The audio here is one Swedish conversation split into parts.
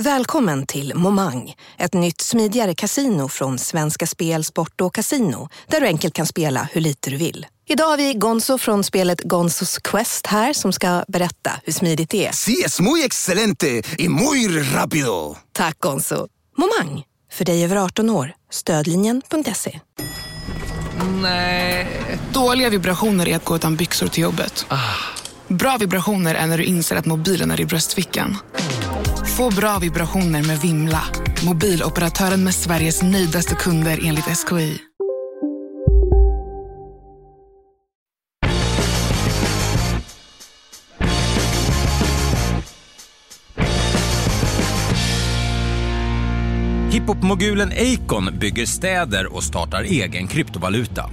Välkommen till Momang, ett nytt smidigare casino från Svenska Spel, Sport och Casino där du enkelt kan spela hur lite du vill. Idag har vi Gonzo från spelet Gonzos Quest här som ska berätta hur smidigt det är. Sí, es muy excelente y muy rápido. Tack Gonzo. Momang, för dig över 18 år. Stödlinjen.se. Nej. Dåliga vibrationer är att gå utan byxor till jobbet. Bra vibrationer är när du inser att mobilen är i bröstfickan. Få bra vibrationer med Vimla. Mobiloperatören med Sveriges nöjdaste kunder enligt SKI. Hiphop-mogulen Akon bygger städer och startar egen kryptovaluta.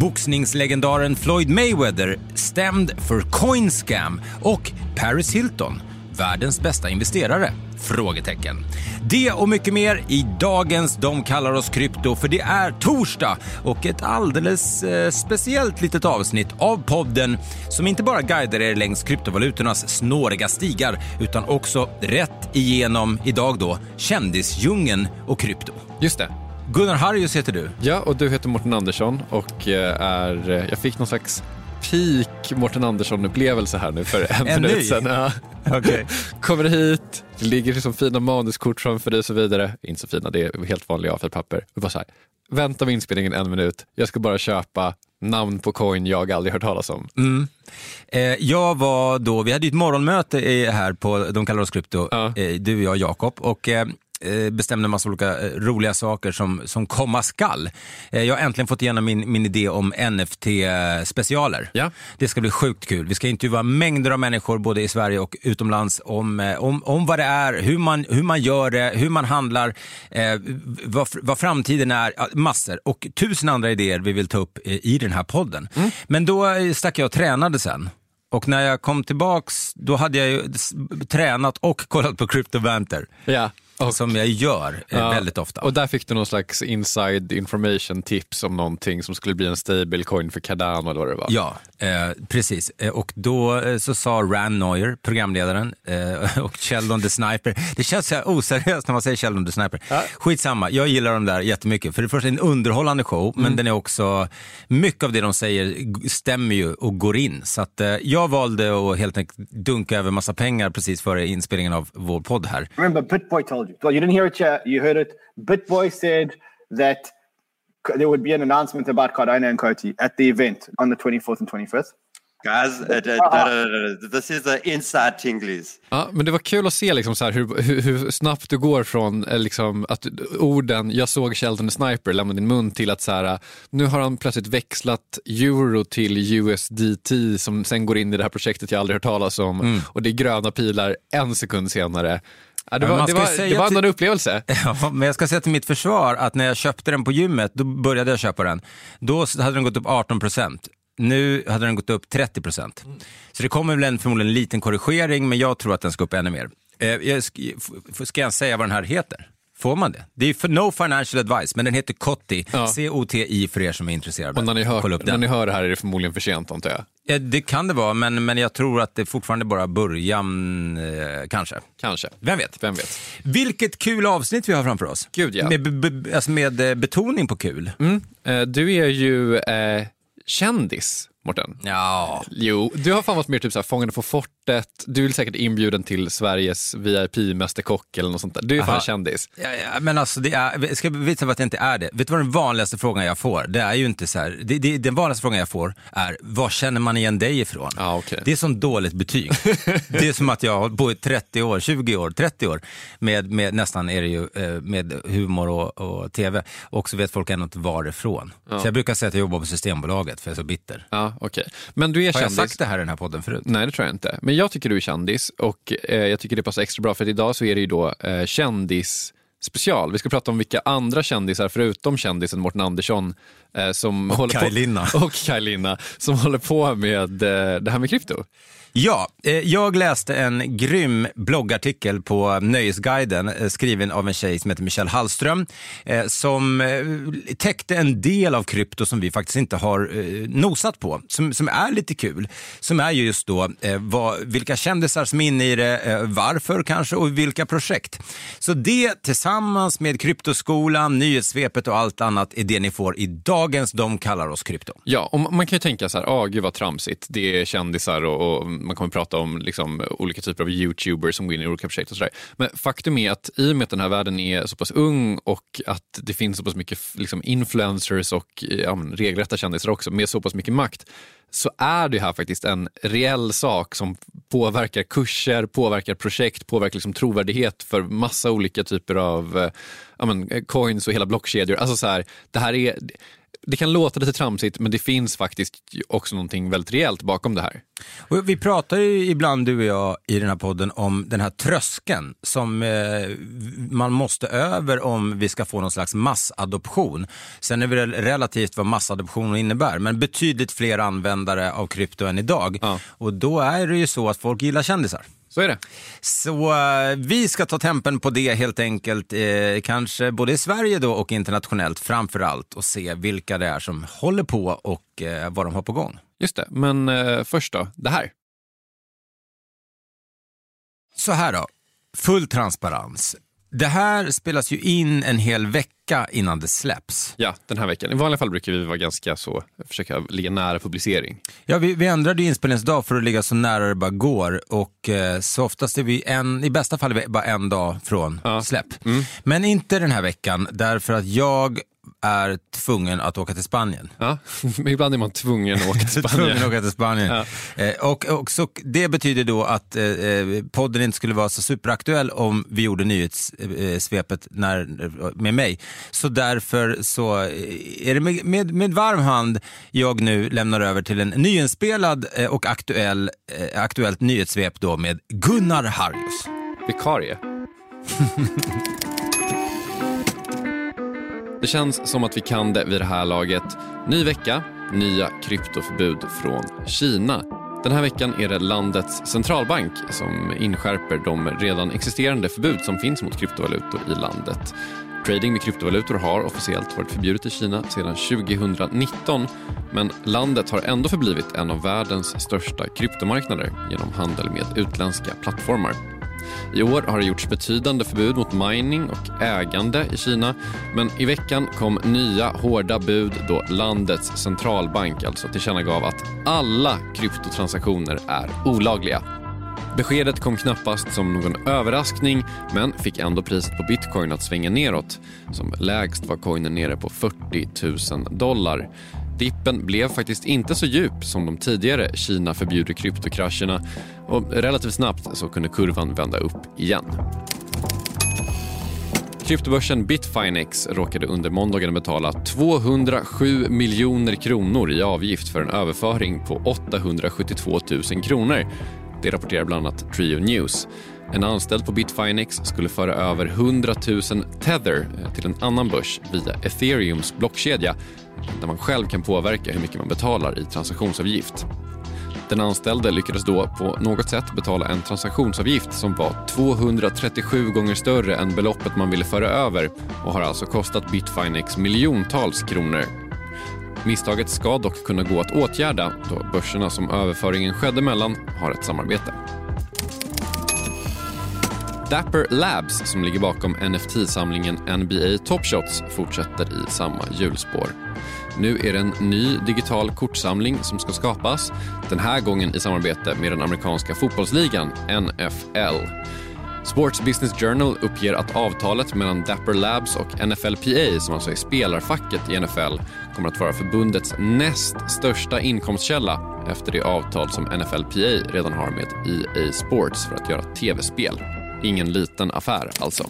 Boxningslegendaren Floyd Mayweather stämd för Coinscam och Paris Hilton, världens bästa investerare? Frågetecken. Det och mycket mer i dagens De kallar oss krypto för det är torsdag och ett alldeles eh, speciellt litet avsnitt av podden som inte bara guidar er längs kryptovalutornas snåriga stigar utan också rätt igenom idag då kändisdjungeln och krypto. Just det. Gunnar Harrius heter du. Ja, och du heter Mårten Andersson och eh, är, eh, jag fick någon slags peak Mårten Andersson-upplevelse här nu för en, En minut sedan. Ja. Okej. Kommer hit, det ligger liksom fina manuskort framför dig och så vidare. Inte så fina, det är helt vanliga A4-papper. Och bara så här, vänta med inspelningen en minut, jag ska bara köpa namn på coin jag aldrig hört talas om. Mm. Eh, jag var då, vi hade ju ett morgonmöte här på De kallar oss krypto, Ja. eh, du och jag Jakob. Och, eh, bestämde en massa olika eh, roliga saker som, som komma skall. Eh, jag har äntligen fått igenom min, min idé om NFT-specialer. Ja. Det ska bli sjukt kul. Vi ska intervjua mängder av människor både i Sverige och utomlands om, eh, om, om vad det är, hur man, hur man gör det, hur man handlar, eh, vad, vad framtiden är, massor och tusen andra idéer vi vill ta upp eh, i den här podden. Men då eh, stack jag och tränade sen. Och när jag kom tillbaks, då hade jag ju tränat och kollat på Crypto Banter. Ja. Och, Som jag gör eh, ja, väldigt ofta. Och där fick du någon slags inside information tips om någonting som skulle bli en stablecoin för Cardano eller vad det var. Ja, eh, precis. Eh, och då eh, så sa Ran Neuer, programledaren, eh, och Sheldon the Sniper. Det känns så här oseriöst när man säger Sheldon the Sniper. Skitsamma, jag gillar dem där jättemycket. För det första är en underhållande show, men den är också, mycket av det de säger stämmer ju och går in. Så att, eh, jag valde att helt enkelt dunka över massa pengar precis före inspelningen av vår podd här. Remember, Bitboy told you. Well, you didn't hear it yet. You heard it. Bitboy said that there would be an announcement about Cardano and Coty at the event on the 24th and 25th. Guys, uh, no. this is the inside tinglies. Ja, men det var kul att se liksom så här hur, hur, hur snabbt du går från eh, liksom, att orden “jag såg Sheldon the Sniper” lämna din mun till att så här, nu har han plötsligt växlat euro till USDT som sen går in i det här projektet jag aldrig hört talas om och det är gröna pilar en sekund senare. Ja, det var, det var, det var till- en upplevelse. Ja, men jag ska säga till mitt försvar att när jag köpte den på gymmet, då började jag köpa den. Då hade den gått upp 18 procent. Nu hade den gått upp 30 procent. Så det kommer väl en, förmodligen en liten korrigering, men jag tror att den ska upp ännu mer. Eh, jag, ska jag säga vad den här heter? Får man det? Det är för no financial advice, men den heter Cotti. Ja. C-O-T-I för er som är intresserade. Och när ni, hör, Kolla upp när den. ni hör det här är det förmodligen för sent antar jag. Ja, det kan det vara, men, men jag tror att det fortfarande bara början, eh, kanske. Kanske. Vem vet? Vem vet. Vilket kul avsnitt vi har framför oss. Gud, ja. Med, be, be, alltså med eh, betoning på kul. Mm. Eh, Du är ju eh, kändis, Mårten. Ja. Jo, du har fan varit mer typ såhär Fångarna på fortet, du är säkert inbjuden till Sveriges VIP-mästerkock eller något sånt där. Du är fan Aha. kändis. Ja, ja, men alltså det är, jag ska visa vad att jag inte är det. Vet du vad den vanligaste frågan jag får? Det är ju inte så här, det, det, den vanligaste frågan jag får är, var känner man igen dig ifrån? Ja, okej. Det är som dåligt betyg. det är som att jag har bott 30 år, 20 år, 30 år med, med nästan är det ju eh, med humor och, och tv. Och så vet folk ändå inte varifrån. Så jag brukar säga att jag jobbar på Systembolaget för jag är så bitter. Ja, okej. Men du är Har jag kändis. sagt det här i den här podden förut? Nej, det tror jag inte. Men jag tycker du är kändis och eh, jag tycker det passar extra bra för att idag så är det ju då eh, kändis special. Vi ska prata om vilka andra kändisar förutom kändisen Mårten Andersson som Och håller Kaj på, Linna. och Kaj Linna som håller på med eh, det här med krypto. Ja, eh, jag läste en grym bloggartikel på Nöjesguiden eh, skriven av en tjej som heter Michelle Hallström eh, som eh, täckte en del av krypto som vi faktiskt inte har eh, nosat på, som, som är lite kul. Som är ju just då eh, vad, vilka kändisar som är inne i det, eh, varför kanske och vilka projekt. Så det tillsammans med kryptoskolan, nyhetssvepet och allt annat är det ni får i dagens De kallar oss krypto. Ja, och man kan ju tänka så här, ah, gud vad tramsigt, det är kändisar och, och man kommer prata om liksom, olika typer av youtubers som går in i olika projekt och sådär. Men faktum är att i och med att den här världen är så pass ung och att det finns så pass mycket liksom, influencers och ja, men, regelrätta kändisar också med så pass mycket makt så är det här faktiskt en reell sak som påverkar kurser, påverkar projekt, påverkar liksom trovärdighet för massa olika typer av eh, ja, men, eh, coins och hela blockkedjor. Alltså så här, det här är det kan låta lite tramsigt men det finns faktiskt också någonting väldigt rejält bakom det här. Och vi pratar ju ibland du och jag i den här podden om den här tröskeln som eh, man måste över om vi ska få någon slags massadoption. Sen är det väl relativt vad massadoption innebär, men betydligt fler användare av krypto än idag. Ja. Och då är det ju så att folk gillar kändisar. Så är det. Så eh, vi ska ta tempen på det helt enkelt, eh, kanske både i Sverige då och internationellt framför allt och se vilka det är som håller på och eh, vad de har på gång. Just det, men eh, först då, det här. Så här då, full transparens. Det här spelas ju in en hel vecka innan det släpps. Ja, den här veckan. I vanliga fall brukar vi vara ganska så, försöka ligga nära publicering. Ja, vi, vi ändrade ju inspelningsdag för att ligga så nära det bara går och eh, så oftast är vi en, i bästa fall är vi bara en dag från Ja. släpp. Men inte den här veckan därför att jag är tvungen att åka till Spanien. Ja, ibland är man tvungen att åka till Tvungen att Spanien. åka till Spanien. Ja. Eh, och, och så, det betyder då att eh, eh, podden inte skulle vara så superaktuell om vi gjorde nyhetssvepet när, med mig. Så därför så eh, är det med, med, med varm hand jag nu lämnar över till en nyinspelad eh, och aktuell, eh, aktuellt nyhetssvep då med Gunnar Harrius. Vikarie. Det känns som att vi kan det vid det här laget. Ny vecka, nya kryptoförbud från Kina. Den här veckan är det landets centralbank som inskärper de redan existerande förbud som finns mot kryptovalutor i landet. Trading med kryptovalutor har officiellt varit förbjudet i Kina sedan 2019 men landet har ändå förblivit en av världens största kryptomarknader genom handel med utländska plattformar. I år har det gjorts betydande förbud mot mining och ägande i Kina men i veckan kom nya hårda bud då landets centralbank alltså tillkännagav att alla kryptotransaktioner är olagliga. Beskedet kom knappast som någon överraskning men fick ändå priset på bitcoin att svänga neråt. Som lägst var coinen nere på 40 000 dollar. Dippen blev faktiskt inte så djup som de tidigare Kina förbjuder kryptokrascherna och relativt snabbt så kunde kurvan vända upp igen. Kryptobörsen Bitfinex råkade under måndagen betala 207 miljoner kronor i avgift för en överföring på 872 000 kronor. Det rapporterar bland annat Trio News. En anställd på Bitfinex skulle föra över 100 000 tether eh, till en annan börs via Ethereums blockkedja där man själv kan påverka hur mycket man betalar i transaktionsavgift. Den anställde lyckades då på något sätt betala en transaktionsavgift som var 237 gånger större än beloppet man ville föra över och har alltså kostat Bitfinex miljontals kronor. Misstaget ska dock kunna gå att åtgärda då börserna som överföringen skedde mellan har ett samarbete. Dapper Labs, som ligger bakom NFT-samlingen NBA Top Shots, fortsätter i samma hjulspår. Nu är det en ny digital kortsamling som ska skapas, den här gången i samarbete med den amerikanska fotbollsligan NFL. Sports Business Journal uppger att avtalet mellan Dapper Labs och NFLPA, som alltså är spelarfacket i NFL, kommer att vara förbundets näst största inkomstkälla efter det avtal som NFLPA redan har med EA Sports för att göra tv-spel. Ingen liten affär alltså.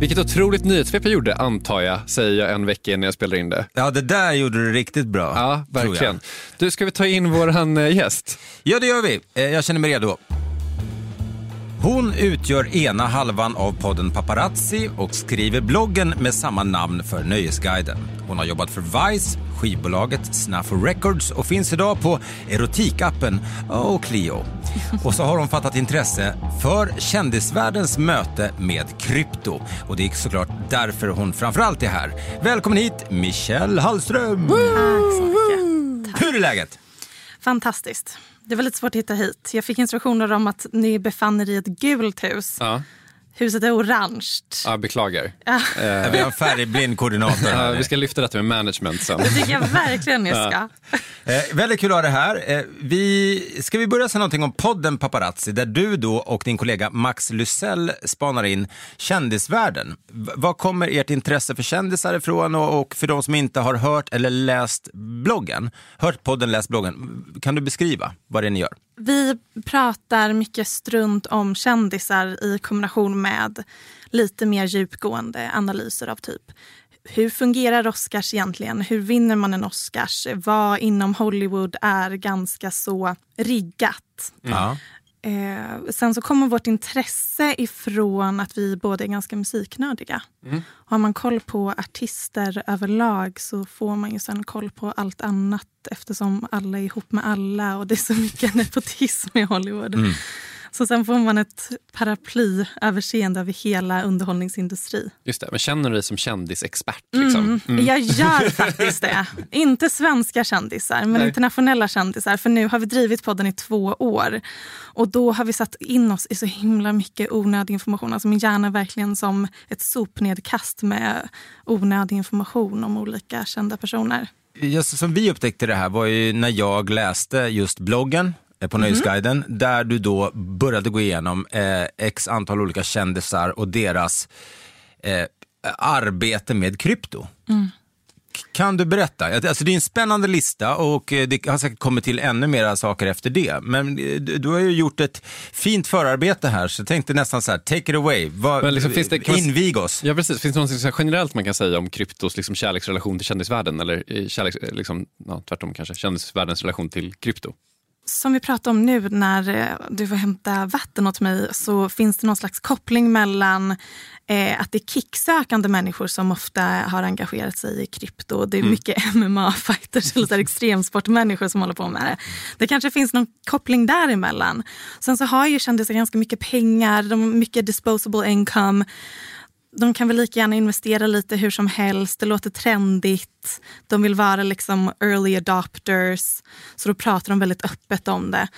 Vilket otroligt nyhetssvep jag gjorde, antar jag, säger jag en vecka innan jag spelar in det. Ja, det där gjorde du riktigt bra. Ja, verkligen. Du, ska vi ta in våran eh, gäst? Ja, det gör vi. Eh, Jag känner mig redo. Hon utgör ena halvan av podden Paparazzi och skriver bloggen med samma namn för Nöjesguiden. Hon har jobbat för Vice, skivbolaget Snafu Records och finns idag på Erodikappen och Clio. Och så har hon fattat intresse för kändisvärldens möte med krypto. Och det är såklart därför hon framförallt är här. Välkommen hit, Michelle Hallström! Tack så mycket. Hur är läget? Fantastiskt. Det var lite svårt att hitta hit. Jag fick instruktioner om att ni befann er i ett gult hus. Ja, Huset är orange. ja beklagar. Ja, Vi har en färgblind koordinator Ja, vi ska lyfta detta med management sen. Det tycker jag verkligen ni ska. Eh, väldigt kul att ha det här. Eh, vi, ska vi börja säga någonting om podden Paparazzi där du då och din kollega Max Lysell spanar in kändisvärlden. V- vad kommer ert intresse för kändisar ifrån och, och för de som inte har hört eller läst bloggen, hört podden, läst bloggen, kan du beskriva vad det är ni gör? Vi pratar mycket strunt om kändisar i kombination med lite mer djupgående analyser av typ hur fungerar Oscars egentligen? Hur vinner man en Oscars? Vad inom Hollywood är ganska så riggat? Mm. Ja. Eh, sen så kommer vårt intresse ifrån att vi båda är ganska musiknördiga. Och har man koll på artister överlag så får man ju sen koll på allt annat eftersom alla är ihop med alla och det är så mycket nepotism i Hollywood. Så sen får man ett paraplyöverseende över hela underhållningsindustri. Just det, men känner du dig som kändisexpert? Liksom? Mm. Jag gör faktiskt det. Inte svenska kändisar, men Nej. internationella kändisar. För nu har vi drivit podden i två år. Och då har vi satt in oss i så himla mycket onödig information. Alltså min hjärna är verkligen som ett sopnedkast med onödig information om olika kända personer. Just som vi upptäckte det här var ju när jag läste just bloggen på Nöjesguiden, där du då började gå igenom eh, x antal olika kändisar och deras eh, arbete med krypto. K- Kan du berätta? Alltså det är en spännande lista och eh, det har säkert kommit till ännu mera saker efter det. Men eh, du har ju gjort ett fint förarbete här, så jag tänkte nästan så här, take it away. Men liksom, finns det- man- invig oss. Ja, precis. Finns det något generellt man kan säga om kryptos liksom, kärleksrelation till kändisvärlden? Eller eh, kärleks, eh, liksom, ja, tvärtom kanske, kändisvärldens relation till krypto? Som vi pratar om nu när eh, du får hämta vatten åt mig så finns det någon slags koppling mellan eh, att det är kicksökande människor som ofta har engagerat sig i krypto. Det är mycket MMA-fighters eller extremsportmänniskor som håller på med det. Det kanske finns någon koppling däremellan. Sen så har ju kändisar ganska mycket pengar, de har mycket disposable income. De kan väl lika gärna investera lite hur som helst. Det låter trendigt. De vill vara liksom early adopters. Så då pratar de väldigt öppet om det.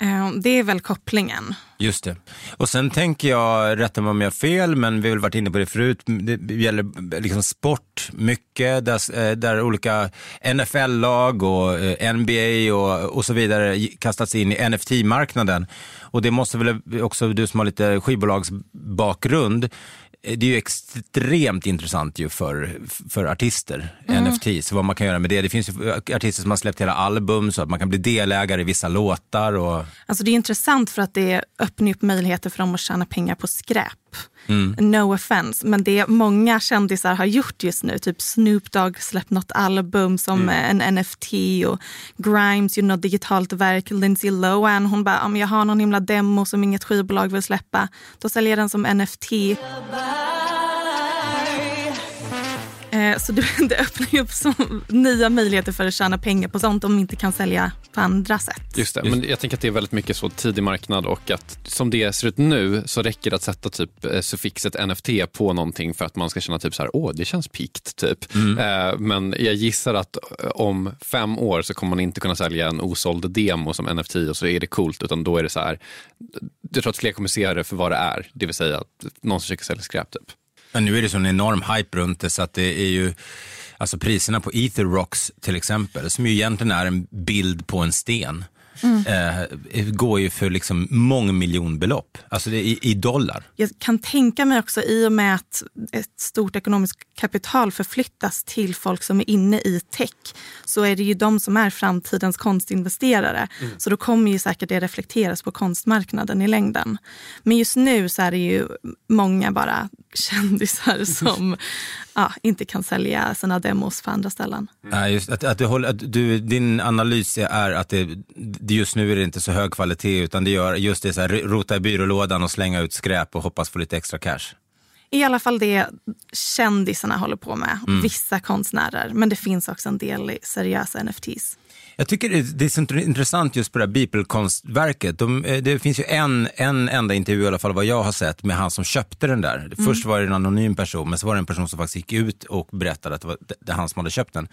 Eh, det är väl kopplingen. Just det. Och sen tänker jag, rätta mig om jag har fel, men vi har väl varit inne på det förut, det gäller liksom sport mycket, där, eh, där olika NFL-lag och eh, NBA och, och så vidare kastats in i NFT-marknaden. Och det måste väl också du som har lite skivbolagsbakgrund, det är ju extremt intressant ju för, för artister, NFT, så vad man kan göra med det. Det finns ju artister som har släppt hela album så att man kan bli delägare i vissa låtar. Och... Alltså det är intressant för att det öppnar upp möjligheter för dem att tjäna pengar på skräp. No offense, men det många kändisar har gjort just nu, typ Snoop Dogg släppt något album som en NFT och Grimes gjorde något digitalt verk, Lindsay Lohan hon bara, om jag har någon himla demo som inget skivbolag vill släppa, då säljer jag den som NFT. Eh, Så det, öppnar ju upp som nya möjligheter för att tjäna pengar på sånt de inte kan sälja på andra sätt. Just det, men jag tänker att det är väldigt mycket så tidig marknad och att som det ser ut nu så räcker det att sätta typ eh, suffixet NFT på någonting för att man ska känna typ så här, åh det känns pikt typ. Eh, men jag gissar att om fem år så kommer man inte kunna sälja en osåld demo som NFT och så är det coolt utan då är det så här, jag tror att fler kommer se det för vad det är, det vill säga att någon som försöker sälja skräp typ. Men nu är det sån enorm hype runt det så att det är ju, alltså priserna på Ether Rocks till exempel, som ju egentligen är en bild på en sten, eh, går ju för liksom mångmiljonbelopp, alltså i, i dollar. Jag kan tänka mig också i och med att ett stort ekonomiskt kapital förflyttas till folk som är inne i tech så är det ju de som är framtidens konstinvesterare. Så då kommer ju säkert det reflekteras på konstmarknaden i längden. Men just nu så är det ju många bara kändisar som ja, inte kan sälja sina demos för andra ställen. Nej, just att, att, du håller, att du, din analys är att det, det just nu är det inte så hög kvalitet utan det gör just det så här, rota i byrålådan och slänga ut skräp och hoppas på lite extra cash. I alla fall det kändisarna håller på med. Mm. Vissa konstnärer. Men det finns också en del seriösa NFTs. Jag tycker det är så intressant just på det här Beeple-konstverket. De, eh, det finns ju en, en enda intervju i alla fall vad jag har sett med han som köpte den där. Mm. Först var det en anonym person men så var det en person som faktiskt gick ut och berättade att det var det, det han som hade köpt den.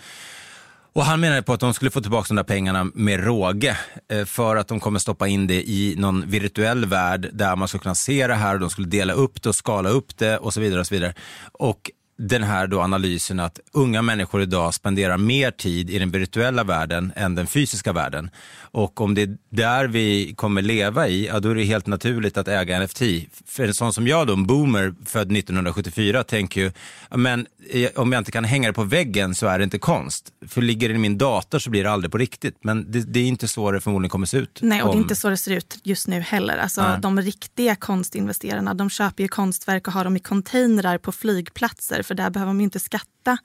Och han menade på att de skulle få tillbaka de där pengarna med råge eh, för att de kommer stoppa in det i någon virtuell värld där man skulle kunna se det här och de skulle dela upp det och skala upp det och så vidare. Och så vidare. Och den här då analysen att unga människor idag spenderar mer tid i den virtuella världen än den fysiska världen. Och om det är där vi kommer leva i, ja, då är det helt naturligt att äga NFT. För en sån som jag då, en boomer född 1974, tänker ju, men eh, om jag inte kan hänga det på väggen så är det inte konst. För ligger det i min dator så blir det aldrig på riktigt. Men det, det är inte så det förmodligen kommer se ut. Nej, och det är om- inte så det ser ut just nu heller. Alltså, Nej. de riktiga konstinvesterarna de köper ju konstverk och har dem i containrar på flygplatser för där behöver ju inte skatta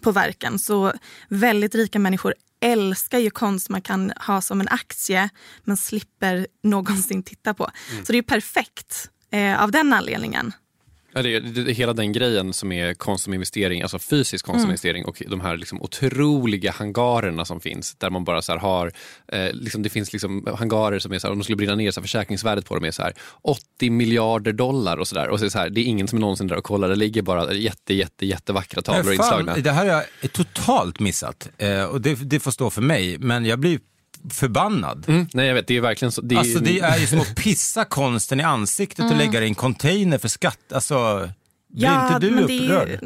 på verken. Så väldigt rika människor älskar ju konst man kan ha som en aktie men slipper någonsin titta på. Mm. Så det är ju perfekt eh, av den anledningen. Ja, det, är, det hela den grejen som är konst som investering, alltså fysisk konst som Mm. investering och de här liksom otroliga hangarerna som finns där man bara så här har, eh, liksom, det finns liksom hangarer som är så här, om de skulle brinna ner så här, försäkringsvärdet på dem är så här 80 miljarder dollar och sådär. Och så är det, så här, det är ingen som är någonsin där och kollar, det ligger bara jätte, jätte, jättevackra tavlor Nej, fan, inslagna. Det här har jag totalt missat eh, och det, det får stå för mig, men jag blir förbannad. Mm, nej jag vet, det är verkligen så. Det är, Alltså det är ju som att pissa konsten i ansiktet och Mm. lägga det i en container för skatt. Alltså, blir Ja, inte du det upprörd?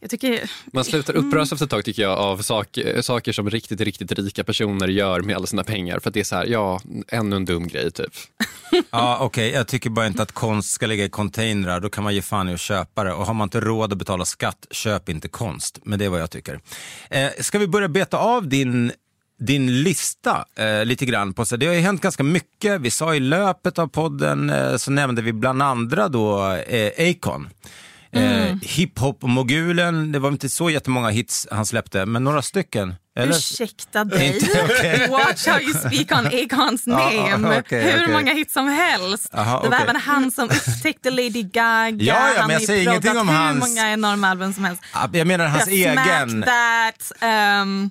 Jag tycker... Man slutar uppröras efter ett tag tycker jag av sak, saker som riktigt, riktigt rika personer gör med alla sina pengar. För att det är så här, ja, ännu en dum grej typ. Ja, okej, jag tycker bara inte att konst ska ligga i containrar. Då kan man ge fan i att köpa det. Och har man inte råd att betala skatt, köp inte konst. Men det är vad jag tycker. Eh, ska vi börja beta av din din lista eh, lite grann. På, så det har ju hänt ganska mycket. Vi sa i löpet av podden eh, så nämnde vi bland andra då eh, Akon. Mm. Eh, Hiphop-mogulen, det var inte så jättemånga hits han släppte, men några stycken. Eller? Ursäkta dig. Inte, okej. Watch how you speak on Acons Ja, name. okej, Hur okej. många hits som helst. Jaha, det var även han som upptäckte Lady Gaga. Ja, ja, men han jag har ju säger ingenting om hur hans- många enorma album som helst. Ja, Jag menar hans Jag egen... That. Um,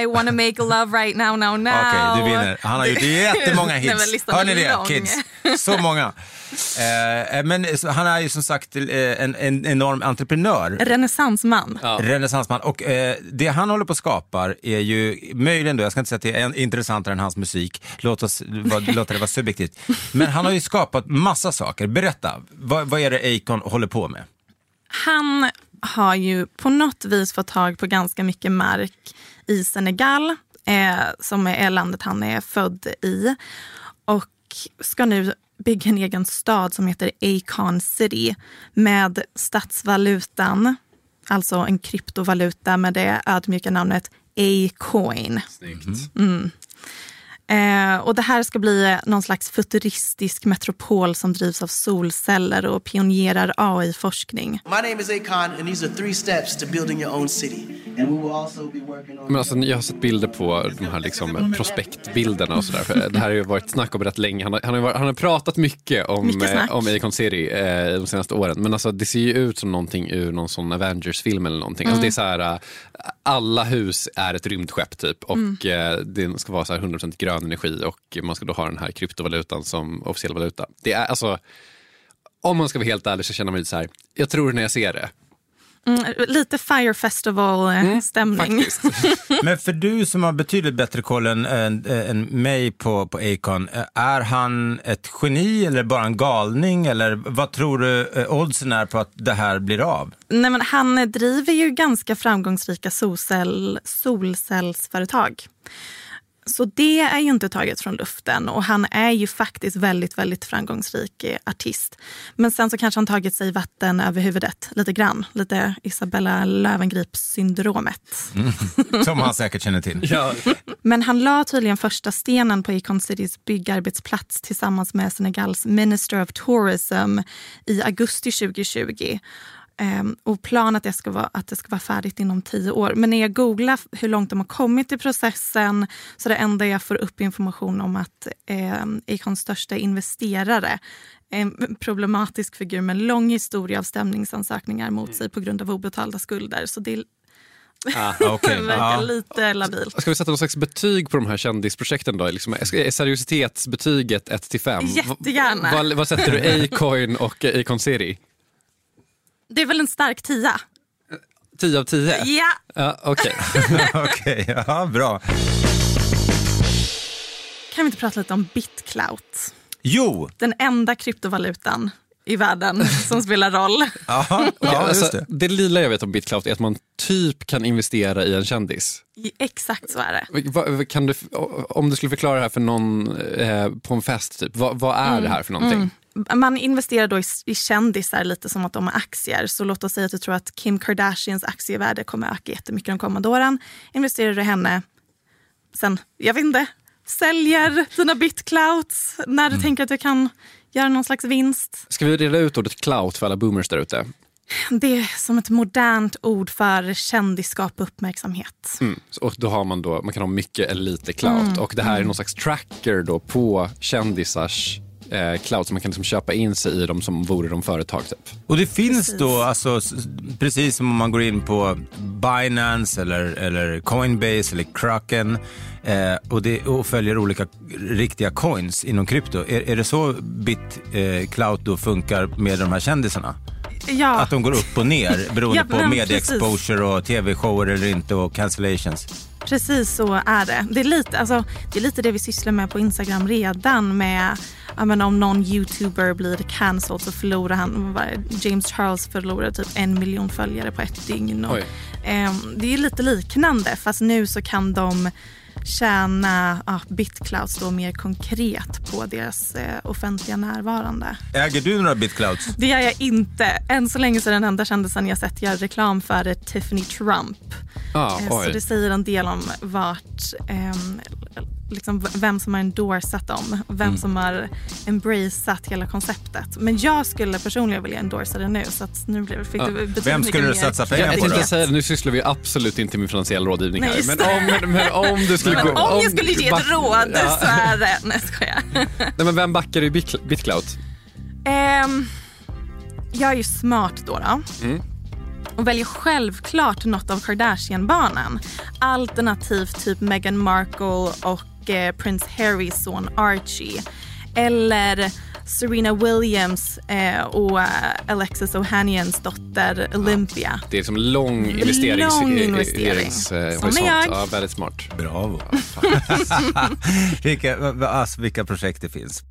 I wanna make love right now, now, now. Okej, du vinner. Han har gjort jättemånga Nej, men hits. listan Hör ni är det, lång. kids? Så många. Eh, men så han är ju som sagt eh, en, en enorm entreprenör. Renässansman. Renässansman. Och eh, det han håller på att skapar är ju möjligen då, jag ska inte säga att det är intressantare än hans musik, låt oss låta det vara subjektivt. Men han har ju skapat massa saker. Berätta, vad, vad är det Akon håller på med? Han har ju på något vis fått tag på ganska mycket mark i Senegal, eh, som är landet han är född i. Och ska nu bygga en egen stad som heter Akon City med statsvalutan, alltså en kryptovaluta med det ödmjuka namnet A-coin. Mm. Eh, och det här ska bli någon slags futuristisk metropol som drivs av solceller och pionerar AI-forskning. My name is Akon, and these are three steps to building your own city. Men alltså, jag har sett bilder på de här liksom prospektbilderna och sådär. Det här har ju varit snack om rätt länge. Han har, han har, varit- han har pratat mycket om, Mycket eh, om Acon City eh, de senaste åren. Men alltså, det ser ju ut som någonting ur någon sån Avengers-film eller någonting. Alltså, Mm. det är så här, eh, alla hus är ett rymdskepp typ och Mm. eh, det ska vara så här 100% grön energi och man ska då ha den här kryptovalutan som officiell valuta. Det är alltså, om man ska vara helt ärlig så känner man lite så här, jag tror när jag ser det. Mm, lite Fire Festival-stämning. Men för du som har betydligt bättre koll än, än, än mig på, på Akon, eh, är han ett geni eller bara en galning? Eller vad tror du eh, oddsen är på att det här blir av? Nej, men han driver ju ganska framgångsrika solcell, solcellsföretag. Så det är ju inte taget från luften och han är ju faktiskt väldigt, väldigt framgångsrik eh, artist. Men sen så kanske han tagit sig vatten över huvudet lite grann. Lite Isabella Löwengrip-syndromet. Mm. Som han säkert känner till. Men han la tydligen första stenen på Econ Citys byggarbetsplats tillsammans med Senegals Minister of Tourism i augusti 2020. Ehm, och plan att det, ska vara, att det ska vara färdigt inom tio år. Men när jag googlar hur långt de har kommit i processen så det enda jag får upp information om att eh, Acons största investerare en problematisk figur med en lång historia av stämningsansökningar mot sig på grund av obetalda skulder. Så det Ah, okay. verkar ah. lite labilt. Ska vi sätta någon slags betyg på de här kändisprojekten då? Liksom, seriositetsbetyget 1 till 5? Jättegärna. Vad, vad sätter du Acoin och Acon City? Det är väl en stark tia. 10 av 10? Ja. ja Okej, okay. okay. ja, bra. Kan vi inte prata lite om BitClout? Jo! Den enda kryptovalutan i världen som spelar roll. Aha, ja, alltså, det. det lilla jag vet om BitClout är att man typ kan investera i en kändis. Exakt så är det. Kan du, om du skulle förklara det här för någon eh, på en fest, typ, vad, vad är mm. det här för någonting? Mm. Man investerar då i, i kändisar lite som att de har aktier. Så låt oss säga att du tror att Kim Kardashians aktievärde kommer öka jättemycket de kommande åren. Investerar du i henne, sen, jag vet inte, säljer dina bitclouts när du mm. tänker att du kan göra någon slags vinst. Ska vi reda ut ordet clout för alla boomers där ute? Det är som ett modernt ord för kändisskap och uppmärksamhet. Mm. Och då har man, då, man kan ha mycket eller lite clout. Mm. Och det här är någon slags tracker då på kändisars eh, cloud så man kan liksom köpa in sig i dem som vore de företag. Typ. Och det finns precis. då, alltså, precis som om man går in på Binance eller, eller Coinbase eller Kraken eh, och, det, och följer olika riktiga coins inom krypto. Är, är det så BitCloud eh, då funkar med de här kändisarna? Ja. Att de går upp och ner beroende ja, på media-exposure och tv-shower eller inte och cancellations. Precis så är det. Det är, lite, alltså, det är lite det vi sysslar med på Instagram redan med menar, om någon youtuber blir cancelled så förlorar han, James Charles förlorar typ en miljon följare på ett dygn. Och, eh, det är lite liknande fast nu så kan de tjäna ja, Bitclouds då mer konkret på deras eh, offentliga närvarande. Äger du några Bitclouds? Det gör jag inte. Än så länge så är den enda kändisen jag sett göra reklam för är Tiffany Trump. Ah, eh, så det säger en del om vart eh, liksom vem som har endorsat dem, vem mm. som har embraceat hela konceptet. Men jag skulle personligen vilja endorsa det nu. Så att nu blir, fick ja. du vem skulle du satsa pengar på då? Säga, nu sysslar vi absolut inte med finansiell rådgivning Nej, här. Men om, men om du skulle men gå, om, jag skulle ge ett råd ja. så är det... Nej, skojar. Nej, men vem backar du i BitClout? Um, jag är ju smart då. då. Mm och väljer självklart något av Kardashian-barnen. Alternativt typ Meghan Markle och eh, prins Harrys son Archie. Eller Serena Williams eh, och eh, Alexis Ohanians dotter Olympia. Ja, det är som lång investerings... Lång investering. Eh, som är jag. Ja, väldigt smart. Bravo. vilka, alltså, vilka projekt det finns.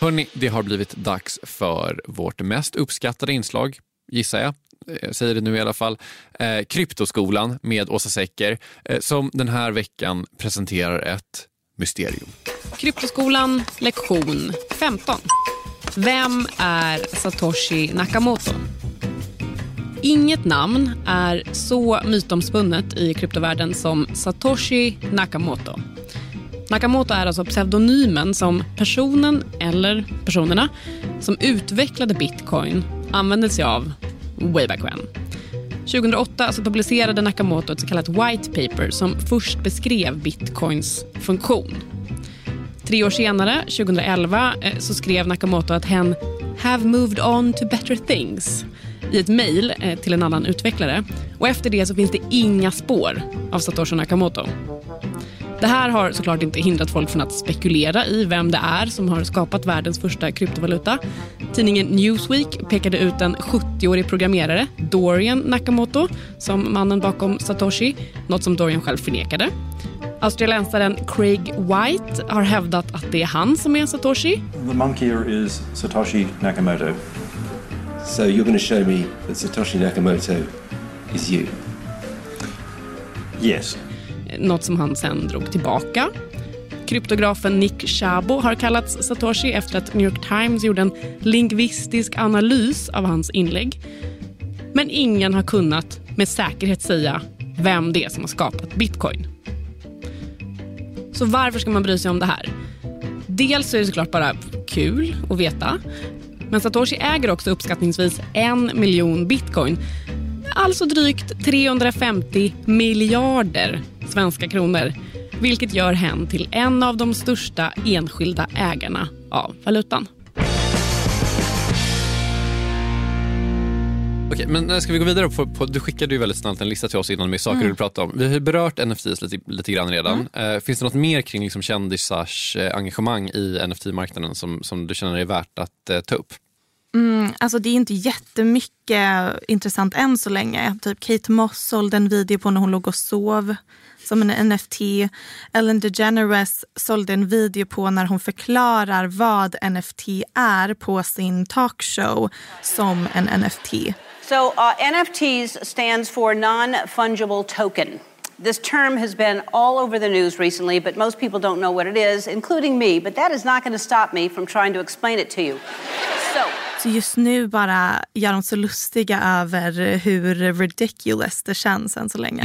Hörni, det har blivit dags för vårt mest uppskattade inslag, gissar jag. Jag säger det nu i alla fall. Eh, Kryptoskolan med Åsa Secker eh, som den här veckan presenterar ett mysterium. Kryptoskolan lektion 15. Vem är Satoshi Nakamoto? Inget namn är så mytomspunnet i kryptovärlden som Satoshi Nakamoto. Nakamoto är alltså pseudonymen som personen eller personerna som utvecklade bitcoin använde sig av way back when. 2008 så publicerade Nakamoto ett så kallat white paper som först beskrev bitcoins funktion. Tre år senare, 2011, eh, så skrev Nakamoto att hen “have moved on to better things” i ett mejl eh, till en annan utvecklare. Och Efter det så finns det inga spår av Satoshi Nakamoto. Det här har såklart inte hindrat folk från att spekulera i vem det är som har skapat världens första kryptovaluta. Tidningen Newsweek pekade ut en 70-årig programmerare, Dorian Nakamoto, som mannen bakom Satoshi, något som Dorian själv förnekade. Australiensaren Craig White har hävdat att det är han som är Satoshi. The monkey is Satoshi Nakamoto. So you're going to show me that Satoshi Nakamoto is you? Yes något som han sen drog tillbaka. Kryptografen Nick Szabo har kallats Satoshi efter att New York Times gjorde en lingvistisk analys av hans inlägg. Men ingen har kunnat med säkerhet säga vem det är som har skapat bitcoin. Så varför ska man bry sig om det här? Dels är det såklart bara kul att veta. Men Satoshi äger också uppskattningsvis en miljon bitcoin. Alltså drygt 350 miljarder svenska kronor. Vilket gör hen till en av de största enskilda ägarna av valutan. Okej, men ska vi gå vidare? På, på, du skickade ju väldigt snabbt en lista till oss innan med saker Mm. du vill prata om. Vi har ju berört NFTs lite, lite grann redan. Eh, finns det något mer kring liksom kändisars eh, engagemang i NFT-marknaden som, som du känner är värt att eh, ta upp? Mm, alltså det är inte jättemycket intressant än så länge. Typ Kate Moss sålde en video på när hon låg och sov som en NFT. Ellen DeGeneres sålde en video på när hon förklarar vad NFT är på sin talkshow som en NFT. So uh, NFTs stands for non-fungible token. This term has been all over the news recently, but most people don't know what it is, including me. But that is not going to stop me from trying to explain it to you. So. Så just nu bara gör de så lustiga över hur ridiculous det känns än så länge.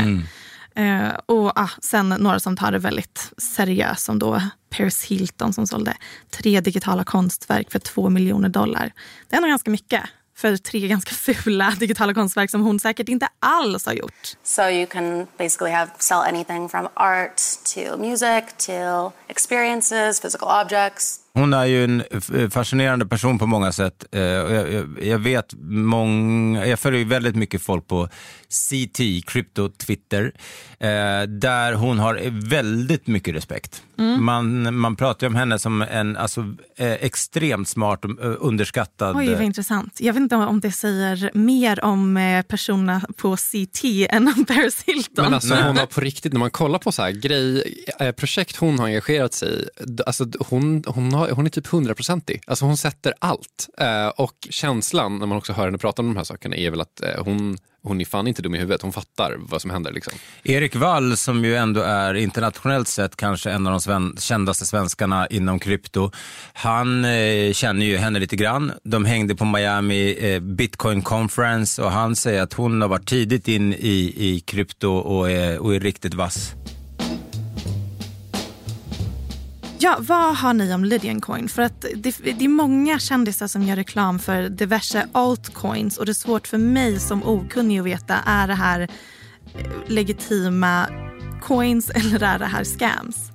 Eh, och ah, sen några som tar det väldigt seriöst som då Paris Hilton som sålde tre digitala konstverk för två miljoner dollar. Det är nog ganska mycket för tre ganska fula digitala konstverk som hon säkert inte alls har gjort. So you can basically have sell anything from art to music to experiences, physical objects. Hon är ju en fascinerande person på många sätt. Eh, Jag, vet många, jag följer ju väldigt mycket folk på CT, Crypto Twitter, eh, där hon har väldigt mycket respekt. Mm. Man, man pratar ju om henne som en alltså, eh, extremt smart och underskattad. Oj, vad intressant. Jag vet inte om det säger mer om personerna på CT än om Paris Hilton. Men alltså hon har på riktigt, när man kollar på så här grej, projekt hon har engagerat sig i, alltså hon, hon, har, hon är typ hundraprocentig. Alltså hon sätter allt. Eh, och känslan när man också hör henne prata om de här sakerna är väl att eh, hon, hon är fan inte dum i huvudet, hon fattar vad som händer. Liksom. Erik Wall som ju ändå är internationellt sett kanske en av de sven kändaste svenskarna inom krypto. Han eh, känner ju henne lite grann. De hängde på Miami eh, Bitcoin Conference och han säger att hon har varit tidigt in i, i krypto och är, och är riktigt vass. Ja, vad har ni om Lydian Coin? För att det, det är många kändisar som gör reklam för diverse altcoins och det är svårt för mig som okunnig att veta, är det här eh, legitima coins eller är det här scams?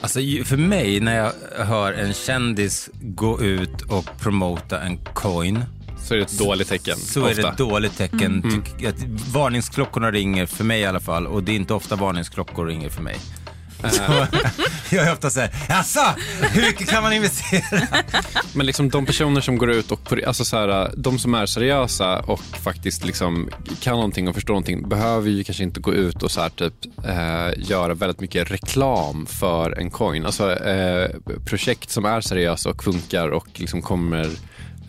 Alltså för mig när jag hör en kändis gå ut och promota en coin Så är det ett dåligt tecken. så är det ofta. ett dåligt tecken. Mm. Att varningsklockorna ringer för mig i alla fall och det är inte ofta varningsklockor ringer för mig. Så, jag är ofta så här, jaså, hur mycket kan man investera? Men liksom de personer som går ut och, alltså så här, de som är seriösa och faktiskt liksom kan någonting och förstår någonting behöver ju kanske inte gå ut och så här typ eh, göra väldigt mycket reklam för en coin. Alltså eh, projekt som är seriösa och funkar och liksom kommer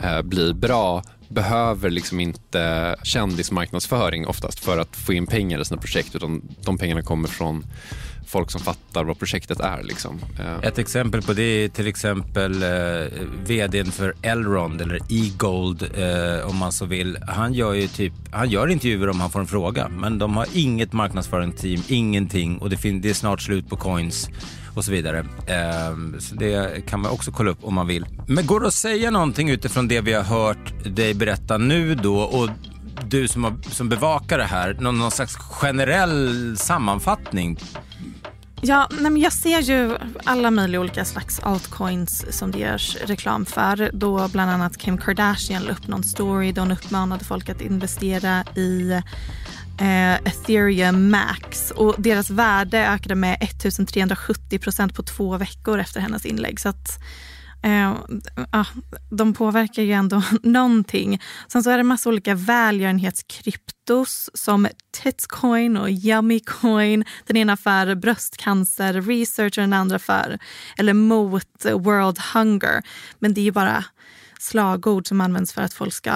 eh, bli bra behöver liksom inte kändismarknadsföring oftast för att få in pengar i sina projekt utan de pengarna kommer från folk som fattar vad projektet är. Liksom. Eh, Ett exempel på det är till exempel eh, vdn för Elrond eller E-Gold eh, om man så vill. Han gör ju typ, han gör intervjuer om han får en fråga men de har inget marknadsföringsteam, ingenting och det, fin- det är snart slut på coins och så vidare. Eh, så det kan man också kolla upp om man vill. Men går det att säga någonting utifrån det vi har hört dig berätta nu då och du som, har, som bevakar det här, någon, någon slags generell sammanfattning Ja, nej men jag ser ju alla möjliga olika slags altcoins som det görs reklam för. Då bland annat Kim Kardashian la upp någon story där hon uppmanade folk att investera i eh, ethereum max. Och deras värde ökade med 1370 procent på två veckor efter hennes inlägg. Så att eh, ja, de påverkar ju ändå någonting. Sen så är det massa olika välgörenhetskryptos som Titscoin och Yummycoin. Den ena för bröstcancer research och den andra för, eller mot world hunger. Men det är ju bara slagord som används för att folk ska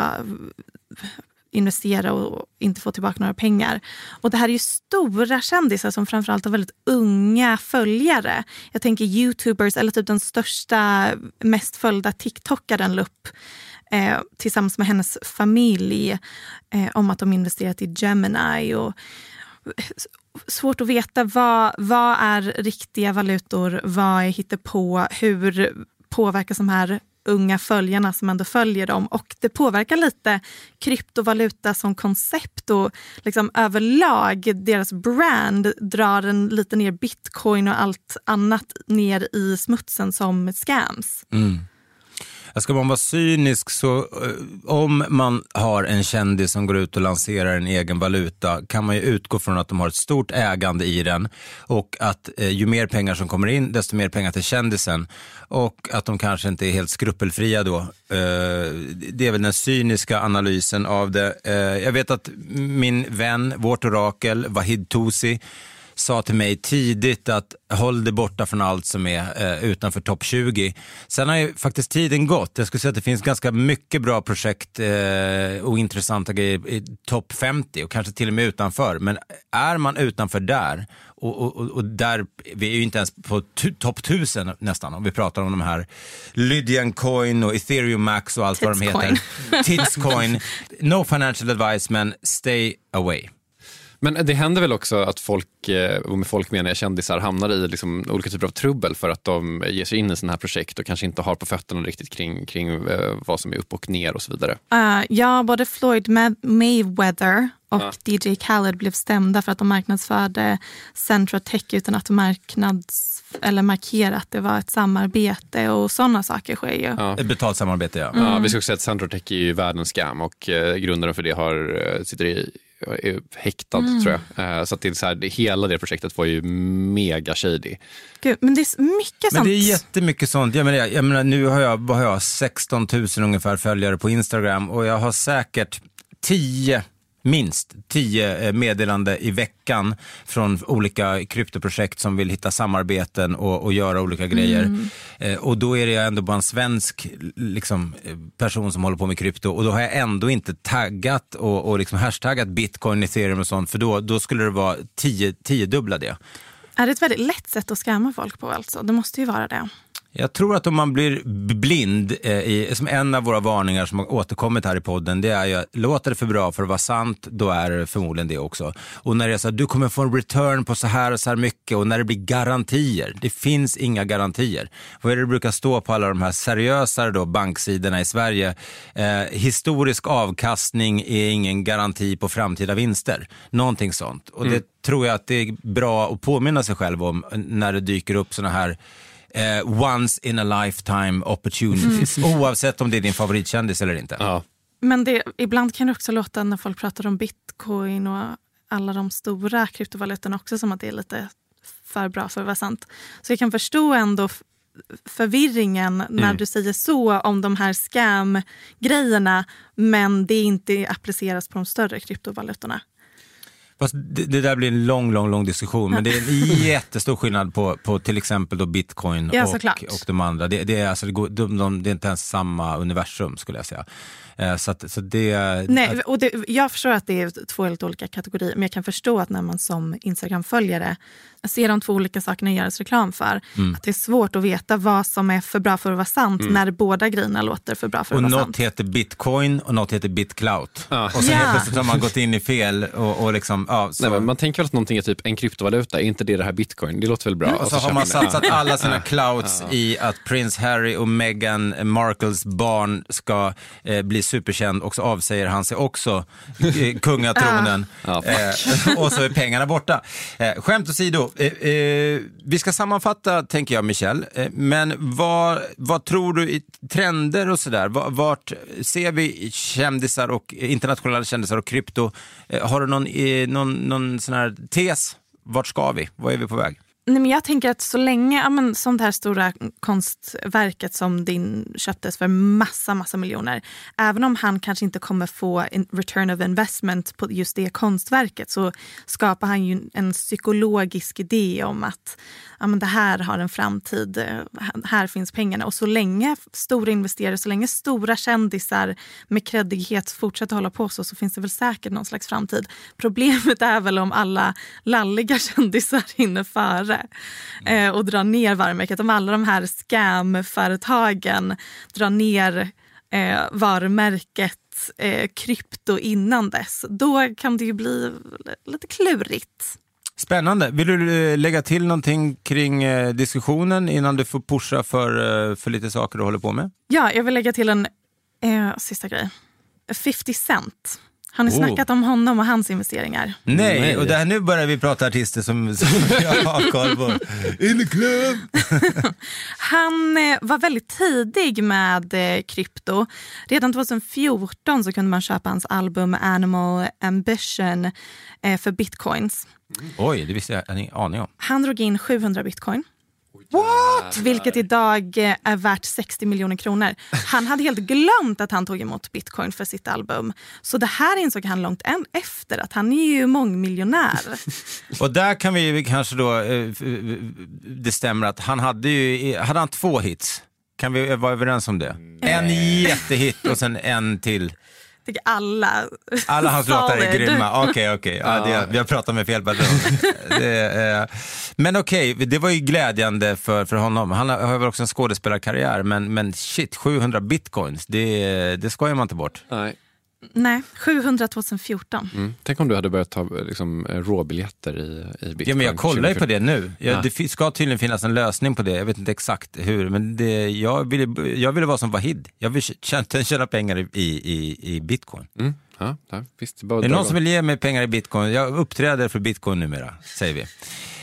investera och inte få tillbaka några pengar. Och det här är ju stora kändisar som framförallt har väldigt unga följare. Jag tänker youtubers eller typ den största, mest följda tiktokaren la upp eh, tillsammans med hennes familj eh, om att de investerat i Gemini. Och, eh, svårt att veta vad, vad är riktiga valutor, vad är hittepå, hur påverkas de här unga följarna som ändå följer dem och det påverkar lite kryptovaluta som koncept och liksom överlag deras brand drar en lite ner bitcoin och allt annat ner i smutsen som scams. Mm. Alltså, ska man vara cynisk, så eh, om man har en kändis som går ut och lanserar en egen valuta kan man ju utgå från att de har ett stort ägande i den och att eh, ju mer pengar som kommer in, desto mer pengar till kändisen och att de kanske inte är helt skrupelfria då. Eh, det är väl den cyniska analysen av det. Eh, jag vet att min vän, vårt orakel, Wahid Tosi, sa till mig tidigt att håll dig borta från allt som är eh, utanför topp 20. Sen har ju faktiskt tiden gått. Jag skulle säga att det finns ganska mycket bra projekt eh, och intressanta grejer i topp 50 och kanske till och med utanför. Men är man utanför där och, och, och där, vi är ju inte ens på topp 1000 nästan om vi pratar om de här Lydian Coin och ethereum max och allt vad de heter. Titscoin. No financial advice men stay away. Men det händer väl också att folk, eh, och med folk menar jag kändisar, hamnar i liksom olika typer av trubbel för att de ger sig in i sådana här projekt och kanske inte har på fötterna riktigt kring, kring eh, vad som är upp och ner och så vidare. Uh, ja, både Floyd Mayweather och ja. DJ Khaled blev stämda för att de marknadsförde Centra Tech utan att marknads eller markera att det var ett samarbete och sådana saker sker ju. Ja. Ett betalt samarbete ja. Mm. ja vi ska också säga att Centra Tech är ju världens scam och eh, grundaren för det har, eh, sitter i är häktad mm. tror jag. Eh, så att det är så här, det, hela det projektet var ju mega shady. Gud, men det är mycket sånt. Men det är jättemycket sånt. Jag menar, jag menar, nu har jag, har jag 16 000 ungefär följare på Instagram och jag har säkert 10 minst tio eh, meddelande i veckan från olika kryptoprojekt som vill hitta samarbeten och, och göra olika grejer. Mm. Eh, och då är det ändå bara en svensk liksom, eh, person som håller på med krypto och då har jag ändå inte taggat och, och liksom hashtaggat bitcoin, ethereum och sånt för då, då skulle det vara tio, tio dubbla det. Är det ett väldigt lätt sätt att skämma folk på alltså? Det måste ju vara det. Jag tror att om man blir blind, eh, i, som en av våra varningar som har återkommit här i podden, det är ju att låter det för bra för att vara sant, då är det förmodligen det också. Och när det är så att du kommer få en return på så här och så här mycket och när det blir garantier, det finns inga garantier. Vad är det det brukar stå på alla de här seriösare då, banksidorna i Sverige? Eh, historisk avkastning är ingen garanti på framtida vinster. Någonting sånt. Och mm. det tror jag att det är bra att påminna sig själv om när det dyker upp sådana här eh, once in a lifetime opportunities. Mm. Oavsett om det är din favoritkändis eller inte. Ja. Men det, ibland kan det också låta när folk pratar om bitcoin och alla de stora kryptovalutorna också som att det är lite för bra för att vara sant. Så jag kan förstå ändå förvirringen när mm. du säger så om de här scam-grejerna men det inte appliceras på de större kryptovalutorna. Fast det, det, där blir en lång, lång, lång diskussion. Men det är en jättestor skillnad på, på till exempel då bitcoin ja, och, och de andra. Det, det är alltså, det, går, de, de, det är inte ens samma universum skulle jag säga. Eh, så, att, så det, Nej, och det, jag förstår att det är två helt olika kategorier. Men jag kan förstå att när man som Instagram-följare ser de två olika sakerna göras reklam för. Mm. Att det är svårt att veta vad som är för bra för att vara sant mm. när båda grejerna låter för bra för och att vara sant. Och något heter bitcoin och något heter bitclout. Ja. Och så ja. helt plötsligt har man gått in i fel och, och liksom, ja, så. Nej, man tänker väl att någonting är typ en kryptovaluta, är inte det det här bitcoin? Det låter väl bra? Mm. Och så, så har man satsat alla sina clouts i att prins Harry och Meghan Markles barn ska eh, bli superkänd och så avsäger han sig också eh, kungatronen. Ja. Eh, och så är pengarna borta. Eh, skämt åsido, eh, eh, vi ska sammanfatta tänker jag Michel, eh, men vad, vad tror du i trender och sådär? Vart ser vi kändisar och internationella kändisar och krypto? Har du någon, någon, någon sån här tes? Vart ska vi? Vad är vi på väg? Nej, men jag tänker att så länge, ja, men, som det här stora konstverket som din köptes för massa, massa miljoner. Även om han kanske inte kommer få en return of investment på just det konstverket så skapar han ju en psykologisk idé om att ja, men det här har en framtid, eh, här finns pengarna. Och så länge stora investerare, så länge stora kändisar med kreddighet fortsätter hålla på så, så finns det väl säkert någon slags framtid. Problemet är väl om alla lalliga kändisar hinner före eh, och drar ner varumärket. Om alla de här scam-företagen drar ner eh, varumärket eh, krypto innan dess, då kan det ju bli lite klurigt. Spännande. Vill du eh, lägga till någonting kring eh, diskussionen innan du får pusha för, eh, för lite saker du håller på med? Ja, jag vill lägga till en eh, sista grej. 50 Cent. Har ni Oh. snackat om honom och hans investeringar? Nej, och där, nu börjar vi prata artister som, som jag har koll på. In the club! Han eh, var väldigt tidig med eh, krypto. Redan 2014 så kunde man köpa hans album Animal Ambition eh, för bitcoins. Oj, det visste jag ingen aning om. Han drog in 700 bitcoin. What? Vilket idag eh, är värt 60 miljoner kronor. Han hade helt glömt att han tog emot bitcoin för sitt album. Så det här insåg han långt än efter att han är ju mångmiljonär. Och där kan vi kanske då, eh, f- det stämmer att han hade ju, hade han två hits? Kan vi vara överens om det? En jättehit och sen en till. Tycker alla. Alla hans låtar är grymma. Okej, okej. Ja, det- Vi har pratat med fel person. Det, eh, men okej, det var ju glädjande för, för honom. Han har har väl också en skådespelarkarriär, men, men shit, 700 bitcoins, det, det skojar man inte bort. Nej. Nej, 700 2014. Mm. Tänk om du hade börjat ta liksom, råbiljetter i, i bitcoin. Ja, men jag kollar ju på det nu. Jag, Ja. Det ska tydligen finnas en lösning på det. Jag vet inte exakt hur, men det, jag, ville, jag ville vara som Wahid. Jag vill tjäna, tjäna pengar i, i, i bitcoin. Mm. Ja, ja, visst, bara Är det någon som vill ge mig pengar i bitcoin? Jag uppträder för bitcoin numera, säger vi.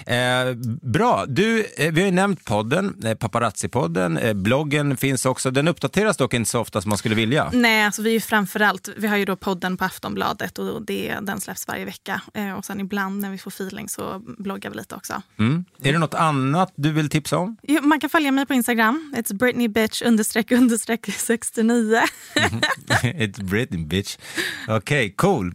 Eh, bra, du, eh, vi har ju nämnt podden, eh, Paparazzi-podden. Eh, bloggen finns också. Den uppdateras dock inte så ofta som man skulle vilja. Nej, alltså vi är ju framförallt, vi har ju då podden på Aftonbladet och det, den släpps varje vecka. Eh, och sen ibland när vi får feeling så bloggar vi lite också. Mm. Är det något annat du vill tipsa om? Jo, Man kan följa mig på Instagram. It's Britney bitch understreck understreck 69. It's Britney bitch. Okej, cool.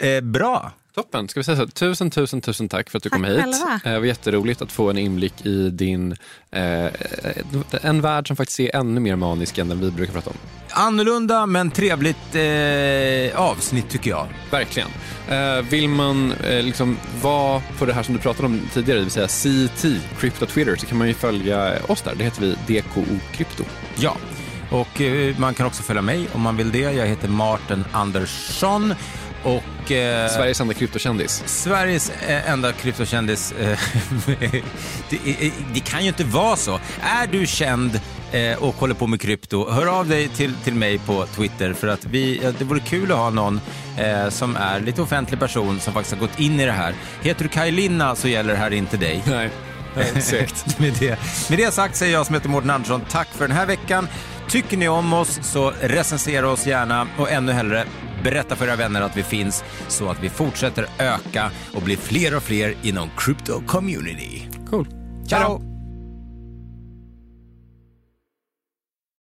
Eh, bra. Toppen. Ska vi säga så? Tusen, tusen, tusen tack för att du Tack kom hit. själva. Eh, Det var jätteroligt att få en inblick i din, eh, en värld som faktiskt är ännu mer manisk än den vi brukar prata om. Annorlunda men trevligt eh, avsnitt tycker jag. Verkligen. Eh, vill man eh, liksom vara på det här som du pratade om tidigare, det vill säga CT, Crypto Twitter, så kan man ju följa oss där. Det heter vi DKO Krypto. Ja, och eh, man kan också följa mig om man vill det. Jag heter Martin Andersson. Och, eh, Sveriges enda kryptokändis. Sveriges eh, enda kryptokändis. Eh, det, eh, det kan ju inte vara så. Är du känd eh, och håller på med krypto, hör av dig till, till mig på Twitter för att vi, det vore kul att ha någon som är lite offentlig person som faktiskt har gått in i det här. Heter du Kaj Linna så gäller det här inte dig. Nej. Exakt. med, det. med det sagt säger jag som heter Mårten Andersson tack för den här veckan. Tycker ni om oss så recensera oss gärna och ännu hellre berätta för era vänner att vi finns så att vi fortsätter öka och blir fler och fler inom crypto community. Cool. Ciao!